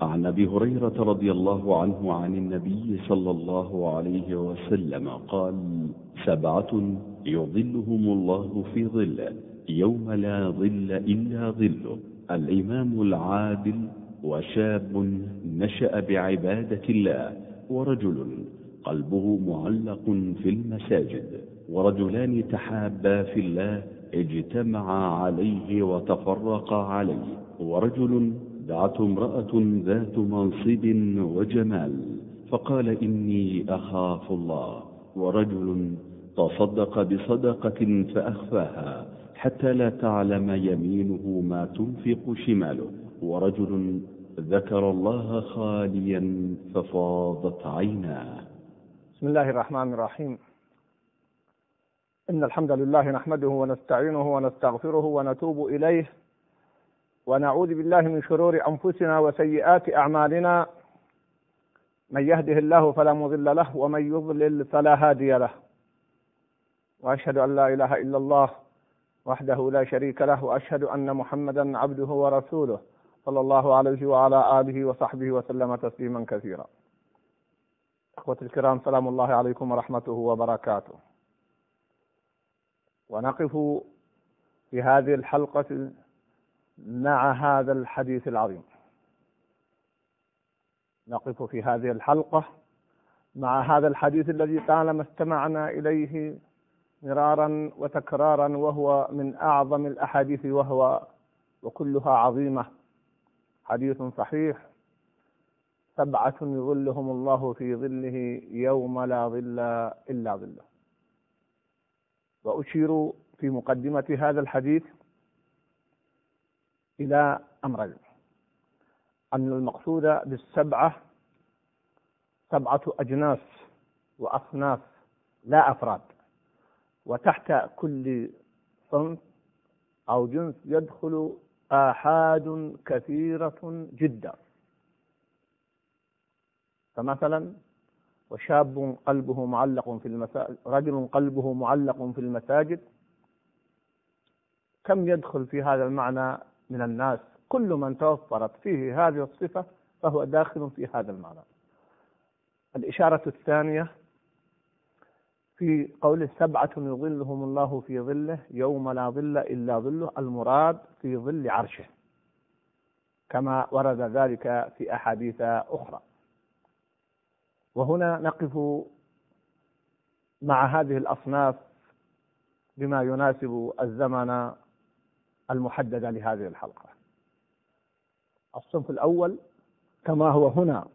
عن أبي هريرة رضي الله عنه عن النبي صلى الله عليه وسلم قال سبعة يظلهم الله في ظله يوم لا ظل إلا ظله الإمام العادل وشاب نشأ بعبادة الله ورجل قلبه معلق في المساجد ورجلان تحابا في الله اجتمعا عليه وتفرقا عليه ورجل دعته امرأة ذات منصب وجمال فقال إني أخاف الله. ورجل تصدق بصدقة فأخفاها حتى لا تعلم يمينه ما تنفق شماله. ورجل ذكر الله خاليا ففاضت عيناه. بسم الله الرحمن الرحيم. إن الحمد لله نحمده ونستعينه ونستغفره ونتوب إليه. ونعوذ بالله من شرور أنفسنا وسيئات أعمالنا. من يهده الله فلا مضل له ومن يضلل فلا هادي له. وأشهد أن لا إله إلا الله وحده لا شريك له وأشهد أن محمدا عبده ورسوله صلى الله عليه وعلى آله وصحبه وسلم تسليما كثيرا. أخوة الكرام سلام الله عليكم ورحمته وبركاته. ونقف في هذه الحلقة مع هذا الحديث العظيم. نقف في هذه الحلقة مع هذا الحديث الذي طالما استمعنا إليه مرارا وتكرارا وهو من أعظم الأحاديث وهو وكلها عظيمة. حديث صحيح. سبعة يظلهم الله في ظله يوم لا ظل إلا ظله. وأشير في مقدمة هذا الحديث إلى أمرين. أن المقصود بالسبعة سبعة أجناس وأصناف لا أفراد وتحت كل صنف أو جنس يدخل آحاد كثيرة جدا. فمثلا وشاب قلبه معلق في المساجد رجل قلبه معلق في المساجد كم يدخل في هذا المعنى؟ من الناس. كل من توفرت فيه هذه الصفة فهو داخل في هذا المعنى. الإشارة الثانية في قول سبعة يظلهم الله في ظله يوم لا ظل إلا ظله المراد في ظل عرشه كما ورد ذلك في أحاديث أخرى. وهنا نقف مع هذه الأصناف بما يناسب الزمن المحدد لهذه الحلقة. الصنف الأول كما هو هنا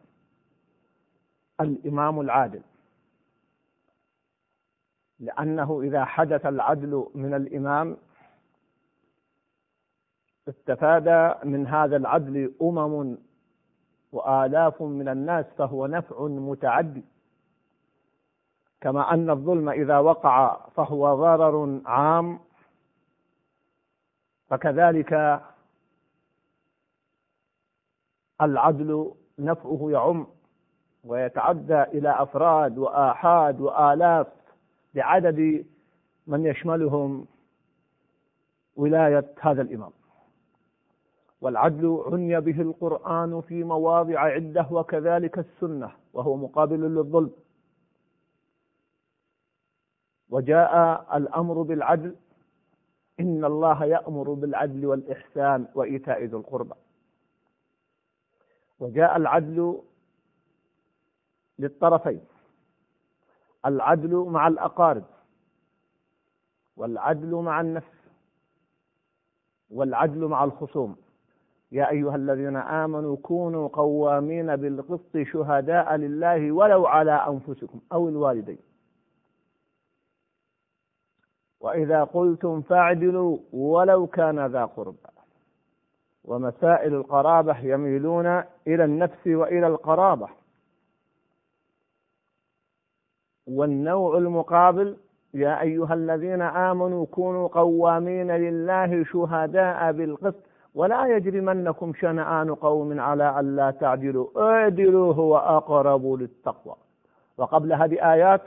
الإمام العادل. لأنه إذا حدث العدل من الإمام استفاد من هذا العدل أمم وآلاف من الناس فهو نفع متعدي كما أن الظلم إذا وقع فهو ضرر عام. فكذلك العدل نفعه يعم ويتعدى إلى أفراد وآحاد وآلاف بعدد من يشملهم ولاية هذا الإمام. والعدل عني به القرآن في مواضع عدة وكذلك السنة وهو مقابل للظلم. وجاء الأمر بالعدل إن الله يأمر بالعدل والإحسان وإيتاء ذي القربى. وجاء العدل للطرفين. العدل مع الأقارب. والعدل مع النفس. والعدل مع الخصوم. يا أيها الذين آمنوا كونوا قوامين بالقسط شهداء لله ولو على أنفسكم أو الوالدين. وإذا قلتم فاعدلوا ولو كان ذا قربى. ومسائل القرابة يميلون إلى النفس وإلى القرابة. والنوع المقابل يا أيها الذين آمنوا كونوا قوامين لله شهداء بالقسط ولا يجرمنكم شنآن قوم على ألا تعدلوا. اعدلوا هو أقرب للتقوى. وقبل هذه آيات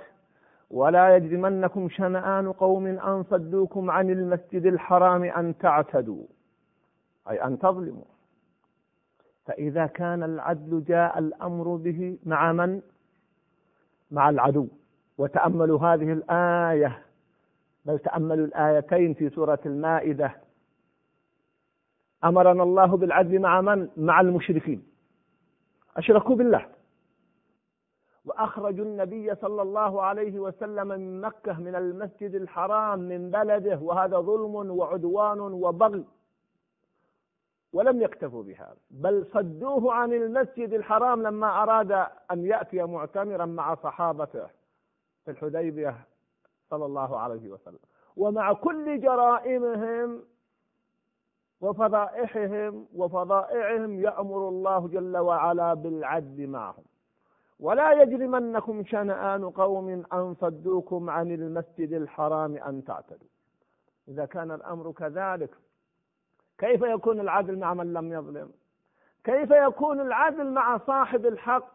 ولا يجرمنكم شنآن قوم أن صدوكم عن المسجد الحرام أن تعتدوا. أي أن تظلموا. فإذا كان العدل جاء الأمر به مع من؟ مع العدو. وتأملوا هذه الآية. بل تأملوا الآيتين في سورة المائدة. أمرنا الله بالعدل مع من؟ مع المشركين. أشركوا بالله. وأخرجوا النبي صلى الله عليه وسلم من مكة من المسجد الحرام من بلده وهذا ظلم وعدوان وبغي ولم يكتفوا بهذا بل صدوه عن المسجد الحرام لما أراد أن يأتي معتمرا مع صحابته في الحديبية صلى الله عليه وسلم. ومع كل جرائمهم وفضائحهم وفضائعهم يأمر الله جل وعلا بالعدل معهم. ولا يجرمنكم شنآن قوم أن صدوكم عن المسجد الحرام أن تعتدوا. إذا كان الأمر كذلك كيف يكون العدل مع من لم يظلم؟ كيف يكون العدل مع صاحب الحق؟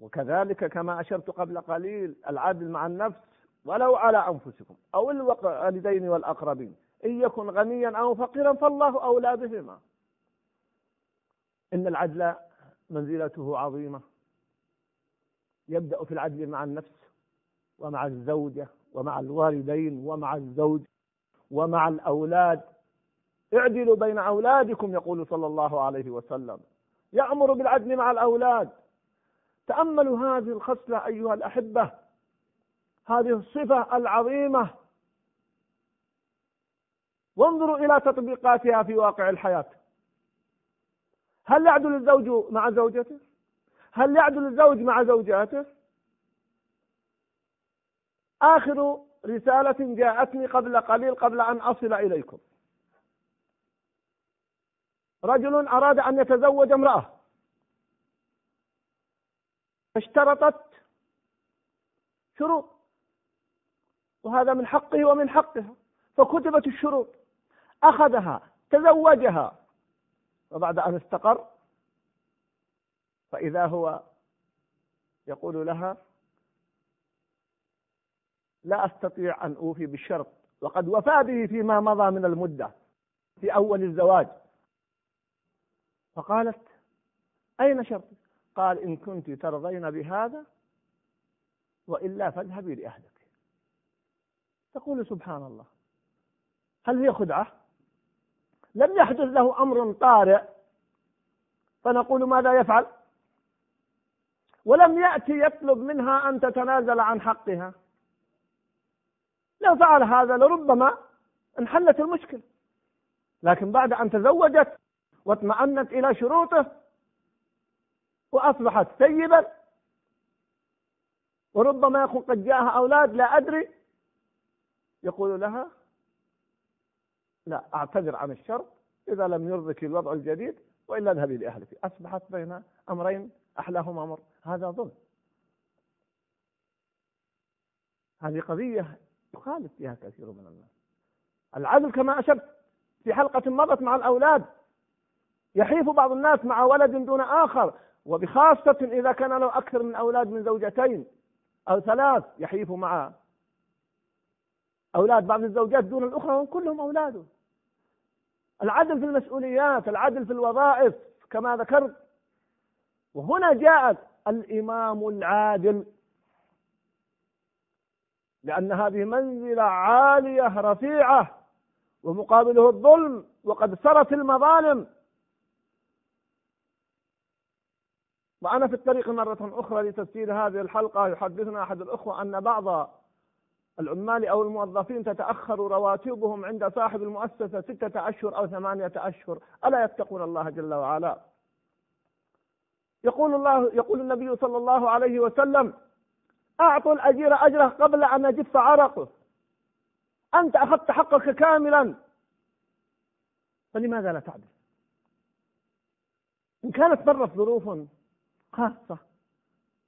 وكذلك كما أشرت قبل قليل العدل مع النفس ولو على أنفسكم أو الوالدين والأقربين. إن يكن غنيا أو فقيرا فالله أولى بهما. إن العدل منزلته عظيمة. يبدأ في العدل مع النفس ومع الزوجة ومع الوالدين ومع الزوج ومع الأولاد. اعدلوا بين أولادكم يقول صلى الله عليه وسلم. يأمر بالعدل مع الأولاد. تأملوا هذه الخصلة أيها الأحبة. هذه الصفة العظيمة. وانظروا إلى تطبيقاتها في واقع الحياة. هل يعدل الزوج مع زوجته؟ هل يعدل الزوج مع زوجاته؟ آخر رسالة جاءتني قبل قليل قبل أن أصل إليكم. رجل أراد أن يتزوج امرأة. فاشترطت شروط. وهذا من حقه ومن حقها. فكتبت الشروط. أخذها تزوجها. وبعد أن استقر فإذا هو يقول لها لا أستطيع أن أوفي بالشرط وقد وفى به فيما مضى من المدة في أول الزواج. فقالت أين شرطي قال إن كنت ترضين بهذا وإلا فاذهبي لأهلك. تقول سبحان الله هل هي خدعة؟ لم يحدث له أمر طارئ فنقول ماذا يفعل؟ ولم يأتي يطلب منها أن تتنازل عن حقها. لو فعل هذا لربما انحلت المشكلة. لكن بعد أن تزوجت واطمأنت إلى شروطه وأصبحت سيبا وربما يكون قد جاءها أولاد لا أدري. يقول لها لا أعتذر عن الشر إذا لم يرضك الوضع الجديد وإلا اذهبي لأهلك. أصبحت بين أمرين أحلاهما أمر هذا ظلم. هذه قضية يخالف فيها كثير من الناس. العدل كما أشرت في حلقة مضت مع الأولاد يحيف بعض الناس مع ولد دون آخر وبخاصة إذا كان له أكثر من أولاد من زوجتين أو ثلاث يحيف مع أولاد بعض الزوجات دون الأخرى وهم كلهم أولاده العدل في المسؤوليات العدل في الوظائف كما ذكرت. وهنا جاءت الإمام العادل لأن هذه منزلة عالية رفيعة ومقابله الظلم وقد سرت المظالم. وأنا في الطريق مرة أخرى لتسجيل هذه الحلقة يحدثنا أحد الأخوة أن بعض العمال أو الموظفين تتأخر رواتبهم عند صاحب المؤسسة ستة أشهر أو ثمانية أشهر. ألا يتقون الله جل وعلا؟ يقول الله يقول النبي صلى الله عليه وسلم أعطوا الأجير أجره قبل أن يجف عرقه. أنت أخذت حقك كاملا. فلماذا لا تعدل؟ إن كانت مرت ظروف خاصة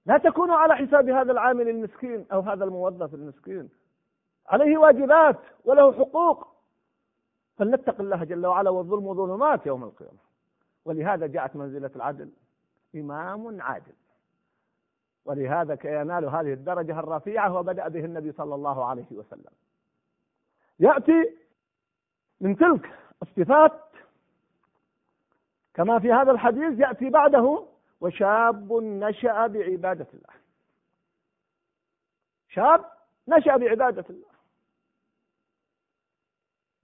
لا تكون على حساب هذا العامل المسكين أو هذا الموظف المسكين. عليه واجبات وله حقوق. فلنتق الله جل وعلا والظلم ظلمات يوم القيامة. ولهذا جاءت منزلة العدل. إمام عادل. ولهذا ينال هذه الدرجة الرفيعة وبدأ به النبي صلى الله عليه وسلم. يأتي من تلك الصفات كما في هذا الحديث يأتي بعده وشاب نشأ بعبادة الله. شاب نشأ بعبادة الله.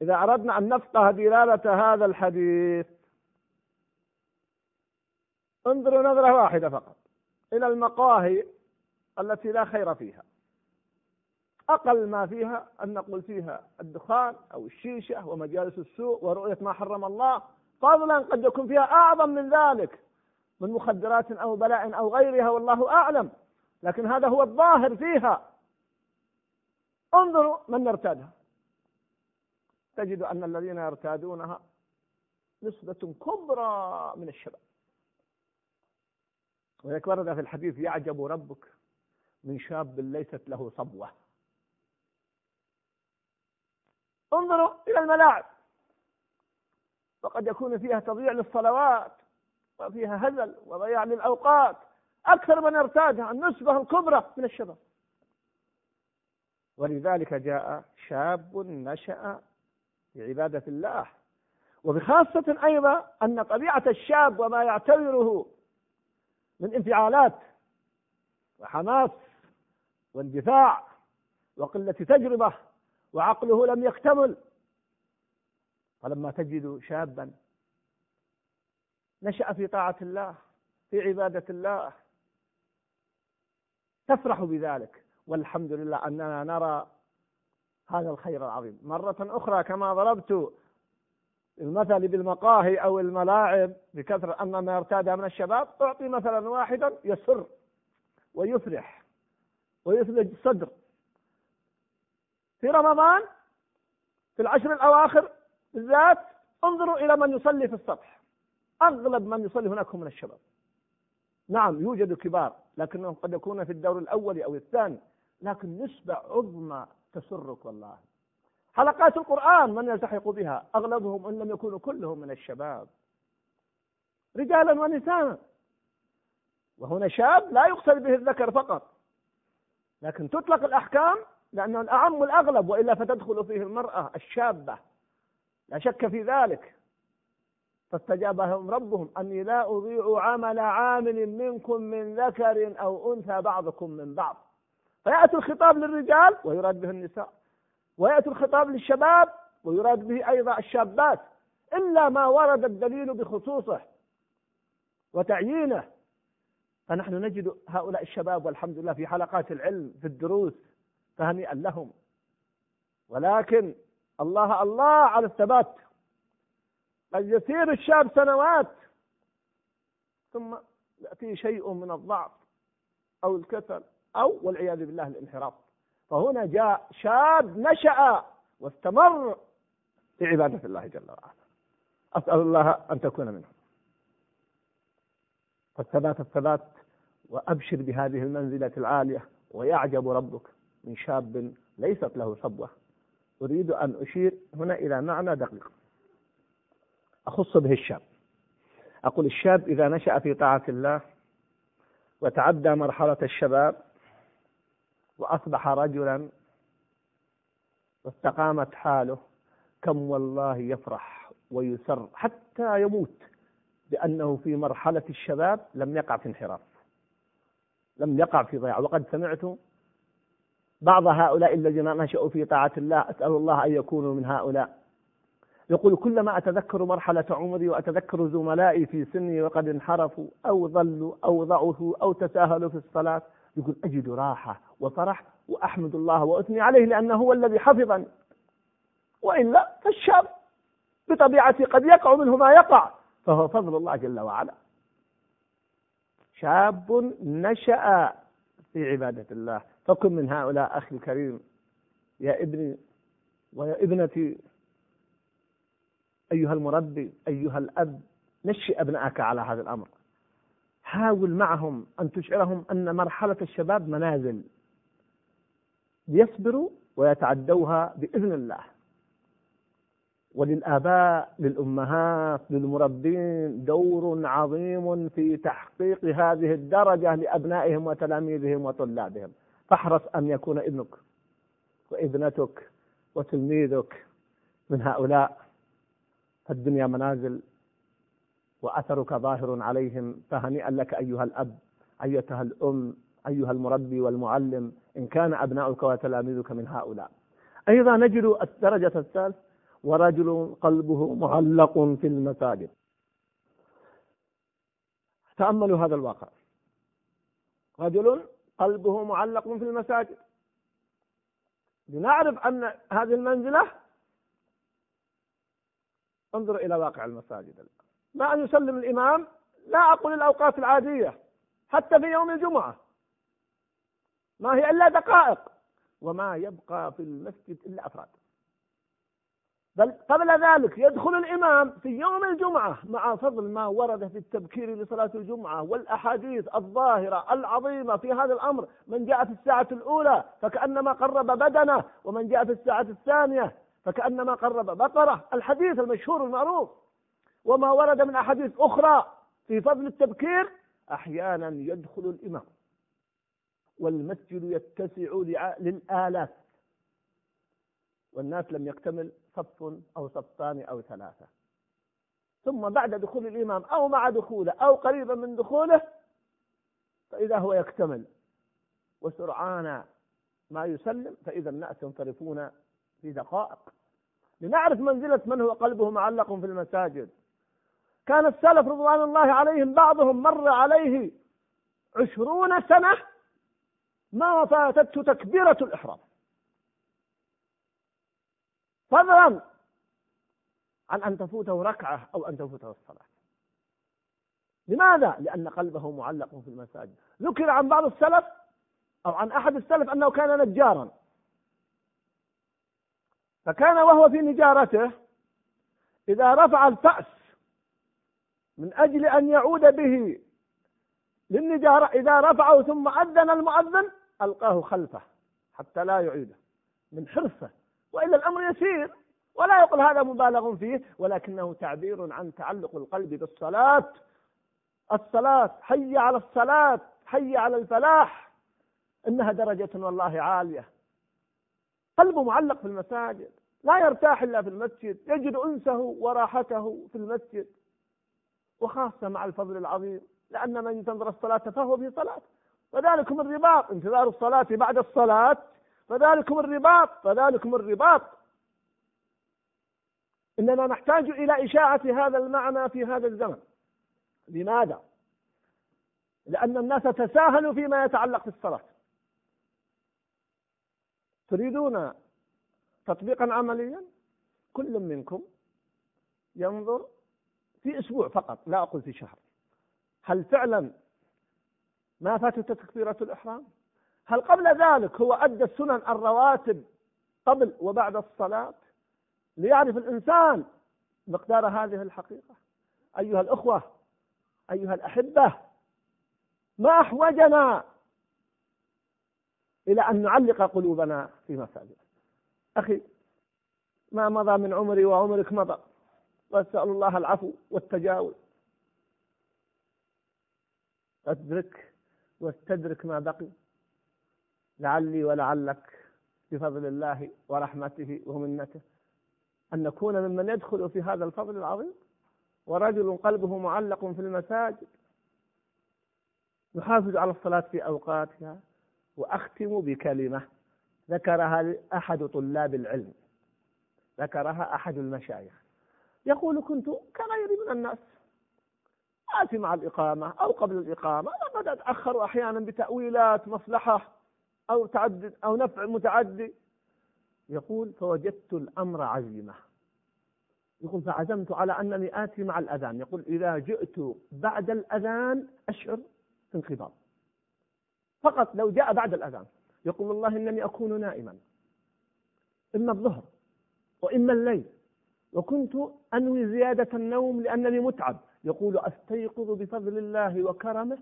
إذا أردنا أن نفقه دلالة هذا الحديث انظروا نظرة واحدة فقط إلى المقاهي التي لا خير فيها. أقل ما فيها أن نقول فيها الدخان أو الشيشة ومجالس السوء ورؤية ما حرم الله فضلا قد يكون فيها أعظم من ذلك من مخدرات أو بلاء أو غيرها والله أعلم. لكن هذا هو الظاهر فيها. انظروا من يرتادها تجد أن الذين يرتادونها نسبة كبرى من الشباب. ولذلك ورد في الحديث يعجب ربك من شاب ليست له صبوة. انظروا إلى الملاعب. وقد يكون فيها تضييع للصلوات وفيها هزل وضياع للأوقات. أكثر من ارتادها النسبة الكبرى من الشباب. ولذلك جاء شاب نشأ في عبادة الله. وبخاصة أيضا أن طبيعة الشاب وما يعتبره من انفعالات وحماس واندفاع وقلة تجربة وعقله لم يكتمل. فلما تجد شابا نشأ في طاعة الله في عبادة الله تفرح بذلك. والحمد لله أننا نرى هذا الخير العظيم. مرة أخرى كما ضربت المثل بالمقاهي أو الملاعب بكثرة أن ما يرتادها من الشباب أعطي مثلا واحدا يسر ويفرح ويثلج الصدر في رمضان في العشر الأواخر بالذات انظروا إلى من يصلي في السطح أغلب من يصلي هناك هم من الشباب. نعم يوجد كبار لكنهم قد يكونون في الدور الأول أو الثاني لكن نسبة عظمى تسرك والله. حلقات القرآن من يلتحق بها؟ أغلبهم إن لم يكونوا كلهم من الشباب. رجالا ونساء. وهنا شاب لا يقصد به الذكر فقط. لكن تطلق الأحكام لأنه الأعم والأغلب وإلا فتدخل فيه المرأة الشابة. لا شك في ذلك. فاستجاب لهم ربهم أني لا أضيع عمل عامل منكم من ذكر أو أنثى بعضكم من بعض. فيأتي الخطاب للرجال ويراد به النساء. ويأتي الخطاب للشباب ويراد به أيضا الشابات. إلا ما ورد الدليل بخصوصه وتعيينه. فنحن نجد هؤلاء الشباب والحمد لله في حلقات العلم في الدروس فهنيئا لهم. ولكن الله الله على الثبات. قد يسير الشاب سنوات ثم يأتي شيء من الضعف أو الكسل. أو والعياذ بالله الانحراف. فهنا جاء شاب نشأ واستمر في عبادة الله جل وعلا. أسأل الله أن تكون منهم. فالثبات الثبات وأبشر بهذه المنزلة العالية ويعجب ربك من شاب ليست له صبوة. أريد أن أشير هنا إلى معنى دقيق. أخص به الشاب. أقول الشاب إذا نشأ في طاعة الله وتعدى مرحلة الشباب وأصبح رجلا واستقامت حاله كم والله يفرح ويسر حتى يموت بأنه في مرحلة الشباب لم يقع في انحراف لم يقع في ضياع. وقد سمعت بعض هؤلاء الذين نشأوا في طاعة الله أسأل الله أن يكونوا من هؤلاء. يقول كلما أتذكر مرحلة عمري وأتذكر زملائي في سني وقد انحرفوا أو ضلوا أو ضعفوا أو تساهلوا في الصلاة يقول أجد راحة وفرح وأحمد الله وأثني عليه لأنه هو الذي حفظني. وإلا فالشاب بطبيعته قد يقع منه ما يقع فهو فضل الله جل وعلا. شاب نشأ في عبادة الله. فكن من هؤلاء أخي الكريم. يا ابني ويا ابنتي. أيها المربي أيها الأب نشئ أبنائك على هذا الأمر. حاول معهم أن تشعرهم أن مرحلة الشباب منازل. ليصبروا ويتعدوها بإذن الله. وللآباء للأمهات للمربين دور عظيم في تحقيق هذه الدرجة لأبنائهم وتلاميذهم وطلابهم. فاحرص أن يكون ابنك وابنتك وتلميذك من هؤلاء الدنيا منازل. وأثرك ظاهر عليهم فهنيئا لك أيها الأب أيتها الأم أيها المربي والمعلم إن كان أبناؤك وتلاميذك من هؤلاء. أيضا نجد الدرجة الثالث ورجل قلبه معلق في المساجد. تأملوا هذا الواقع. رجل قلبه معلق في المساجد. لنعرف أن هذه المنزلة انظر إلى واقع المساجد الآن. ما أن يسلم الإمام لا أقول الأوقات العادية حتى في يوم الجمعة. ما هي إلا دقائق. وما يبقى في المسجد إلا أفراد. بل قبل ذلك يدخل الإمام في يوم الجمعة مع فضل ما ورد في التبكير لصلاة الجمعة والأحاديث الظاهرة العظيمة في هذا الأمر. من جاء في الساعة الأولى فكأنما قرب بدنه ومن جاء في الساعة الثانية فكأنما قرب بقرة الحديث المشهور المعروف. وما ورد من أحاديث أخرى في فضل التبكير أحيانا يدخل الإمام والمسجد يتسع للآلاف والناس لم يكتمل صف أو صفان أو ثلاثة. ثم بعد دخول الإمام أو مع دخوله أو قريبا من دخوله فإذا هو يكتمل. وسرعان ما يسلم فإذا الناس ينصرفون في دقائق. لنعرف منزلة من هو قلبه معلق في المساجد. كان السلف رضوان الله عليهم بعضهم مر عليه عشرون سنة ما فاتته تكبيرة الإحرام. فضلا عن أن تفوته ركعة أو أن تفوته الصلاة. لماذا؟ لأن قلبه معلق في المساجد. ذكر عن بعض السلف أو عن أحد السلف أنه كان نجارا. فكان وهو في نجارته إذا رفع الفأس من أجل أن يعود به للنجارة. إذا رفعه ثم أذن المؤذن ألقاه خلفه حتى لا يعيده من حرصه وإلا الأمر يسير ولا يقول هذا مبالغ فيه ولكنه تعبير عن تعلق القلب بالصلاة. الصلاة حي على الصلاة حي على الفلاح إنها درجة والله عالية. قلبه معلق في المساجد لا يرتاح إلا في المسجد يجد أنسه وراحته في المسجد. وخاصة مع الفضل العظيم لأن من ينتظر الصلاة فهو في صلاة. فذلكم الرباط انتظار الصلاة بعد الصلاة فذلكم الرباط فذلكم الرباط. إننا نحتاج إلى إشاعة هذا المعنى في هذا الزمن. لماذا؟ لأن الناس تساهلوا فيما يتعلق بالصلاة. تريدون تطبيقا عمليا؟ كل منكم ينظر في أسبوع فقط لا أقول في شهر. هل فعلا ما فاتت تكبيرة الإحرام؟ هل قبل ذلك هو أدى السنن الرواتب قبل وبعد الصلاة؟ ليعرف الإنسان مقدار هذه الحقيقة. أيها الأخوة أيها الأحبة ما أحوجنا إلى أن نعلق قلوبنا في مساجد. أخي ما مضى من عمري وعمرك مضى. وأسأل الله العفو والتجاوز. أدرك واستدرك ما بقي. لعلي ولعلك بفضل الله ورحمته ومنته أن نكون ممن يدخل في هذا الفضل العظيم. ورجل قلبه معلق في المساجد. يحافظ على الصلاة في أوقاتها. وأختم بكلمة ذكرها أحد طلاب العلم. ذكرها أحد المشايخ. يقول كنت كغيري من الناس. آتي مع الإقامة أو قبل الإقامة. وقد أتأخر أحيانا بتأويلات مصلحة أو تعدد أو نفع متعدي. يقول فوجدت الأمر عزيمة. يقول فعزمت على أنني آتي مع الأذان. يقول إذا جئت بعد الأذان أشعر بانقباض فقط لو جاء بعد الأذان. يقول والله إنني أكون نائما. إما الظهر وإما الليل. وكنت أنوي زيادة النوم لأنني متعب. يقول أستيقظ بفضل الله وكرمه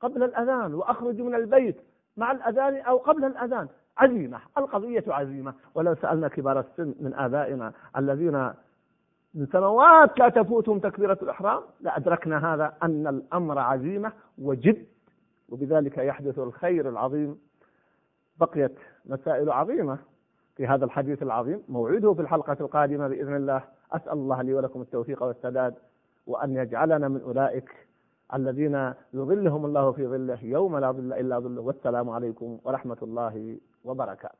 قبل الأذان وأخرج من البيت مع الأذان أو قبل الأذان. عزيمة القضية عزيمة. ولو سألنا كبار السن من آبائنا الذين من سنوات لا تفوتهم تكبيرة الإحرام لأدركنا هذا أن الأمر عزيمة وجد وبذلك يحدث الخير العظيم. بقيت مسائل عظيمة. في هذا الحديث العظيم موعده في الحلقة القادمة بإذن الله. أسأل الله لي ولكم التوفيق والسداد وأن يجعلنا من أولئك الذين يظلهم الله في ظله يوم لا ظل إلا ظله. والسلام عليكم ورحمة الله وبركاته.